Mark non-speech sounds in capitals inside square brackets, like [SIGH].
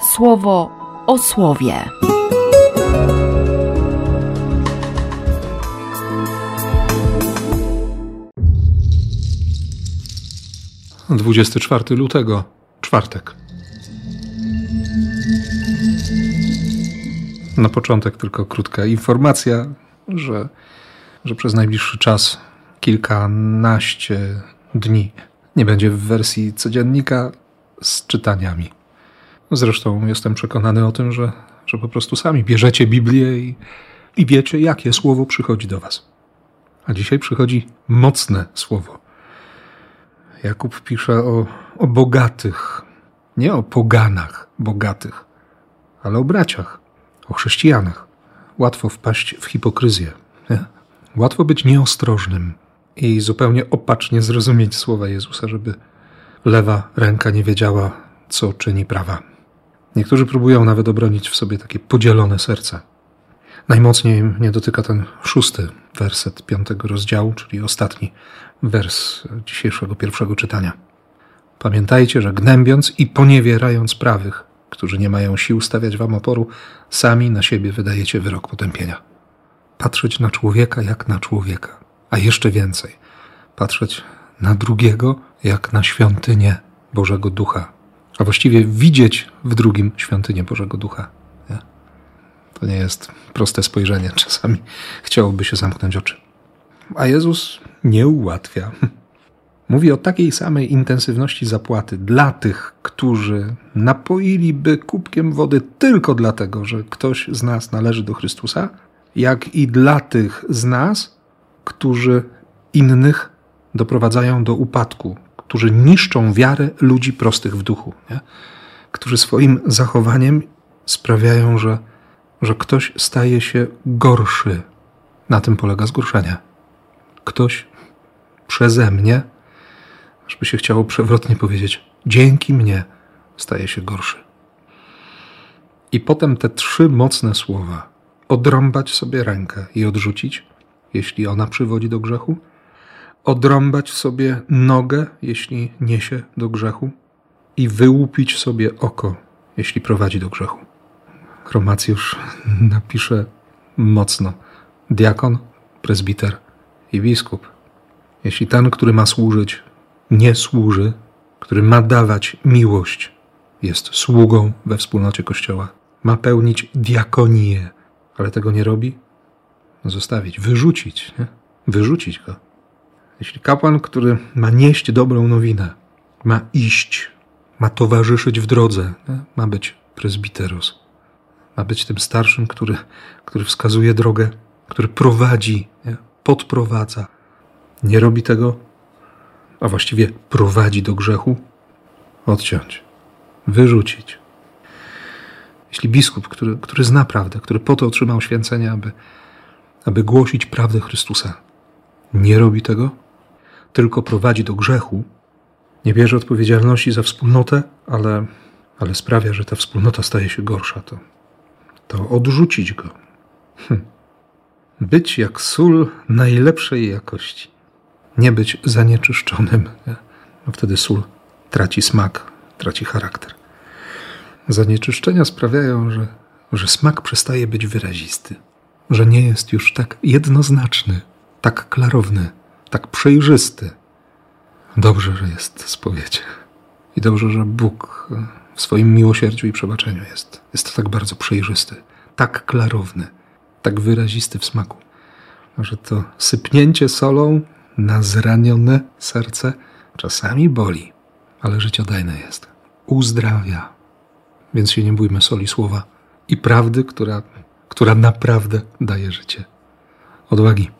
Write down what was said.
słowo o słowie. Dwudziesty czwarty lutego, czwartek. Na początek tylko krótka informacja, że, że przez najbliższy czas, kilkanaście dni, nie będzie w wersji codziennika z czytaniami. Zresztą jestem przekonany o tym, że, że po prostu sami bierzecie Biblię i, i wiecie, jakie słowo przychodzi do Was. A dzisiaj przychodzi mocne słowo. Jakub pisze o, o bogatych, nie o poganach bogatych, ale o braciach, o chrześcijanach. Łatwo wpaść w hipokryzję. Nie? Łatwo być nieostrożnym i zupełnie opacznie zrozumieć słowa Jezusa, żeby lewa ręka nie wiedziała, co czyni prawa. Niektórzy próbują nawet obronić w sobie takie podzielone serce. Najmocniej mnie dotyka ten szósty werset piątego rozdziału, czyli ostatni wers dzisiejszego pierwszego czytania. Pamiętajcie, że gnębiąc i poniewierając prawych, którzy nie mają sił stawiać wam oporu, sami na siebie wydajecie wyrok potępienia. Patrzeć na człowieka jak na człowieka, a jeszcze więcej, patrzeć na drugiego jak na świątynię Bożego Ducha, a właściwie widzieć w drugim świątynię Bożego Ducha. Nie? To nie jest proste spojrzenie. [LAUGHS] Czasami chciałoby się zamknąć oczy. A Jezus nie ułatwia. [LAUGHS] Mówi o takiej samej intensywności zapłaty dla tych, którzy napoiliby kubkiem wody tylko dlatego, że ktoś z nas należy do Chrystusa, jak i dla tych z nas, którzy innych doprowadzają do upadku, którzy niszczą wiarę ludzi prostych w duchu, nie? którzy swoim zachowaniem sprawiają, że, że ktoś staje się gorszy. Na tym polega zgorszenie. Ktoś przeze mnie, żeby się chciało przewrotnie powiedzieć, dzięki mnie staje się gorszy. I potem te trzy mocne słowa: odrąbać sobie rękę i odrzucić, jeśli ona przywodzi do grzechu odrąbać sobie nogę, jeśli niesie do grzechu, i wyłupić sobie oko, jeśli prowadzi do grzechu. Chromacjusz [LAUGHS] napisze mocno: diakon, prezbiter i biskup. Jeśli ten, który ma służyć, nie służy, który ma dawać miłość, jest sługą we wspólnocie Kościoła, ma pełnić diakonię, ale tego nie robi, zostawić, wyrzucić, nie? wyrzucić go. Jeśli kapłan, który ma nieść dobrą nowinę, ma iść, ma towarzyszyć w drodze, nie? ma być prezbiteros, ma być tym starszym, który, który wskazuje drogę, który prowadzi, podprowadza, nie robi tego, a właściwie prowadzi do grzechu, odciąć, wyrzucić. Jeśli biskup, który, który zna prawdę, który po to otrzymał święcenie, aby, aby głosić prawdę Chrystusa, nie robi tego, tylko prowadzi do grzechu, nie bierze odpowiedzialności za wspólnotę, ale, ale sprawia, że ta wspólnota staje się gorsza, to, to odrzucić go. Hm. Być jak sól najlepszej jakości. Nie być zanieczyszczonym. Nie? No wtedy sól traci smak, traci charakter. Zanieczyszczenia sprawiają, że, że smak przestaje być wyrazisty, że nie jest już tak jednoznaczny, tak klarowny tak przejrzysty. Dobrze, że jest spowiedź. I dobrze, że Bóg w swoim miłosierdziu i przebaczeniu jest. Jest tak bardzo przejrzysty, tak klarowny, tak wyrazisty w smaku, że to sypnięcie solą na zranione serce czasami boli, ale życiodajne jest. Uzdrawia. Więc się nie bójmy soli słowa i prawdy, która, która naprawdę daje życie. Odwagi.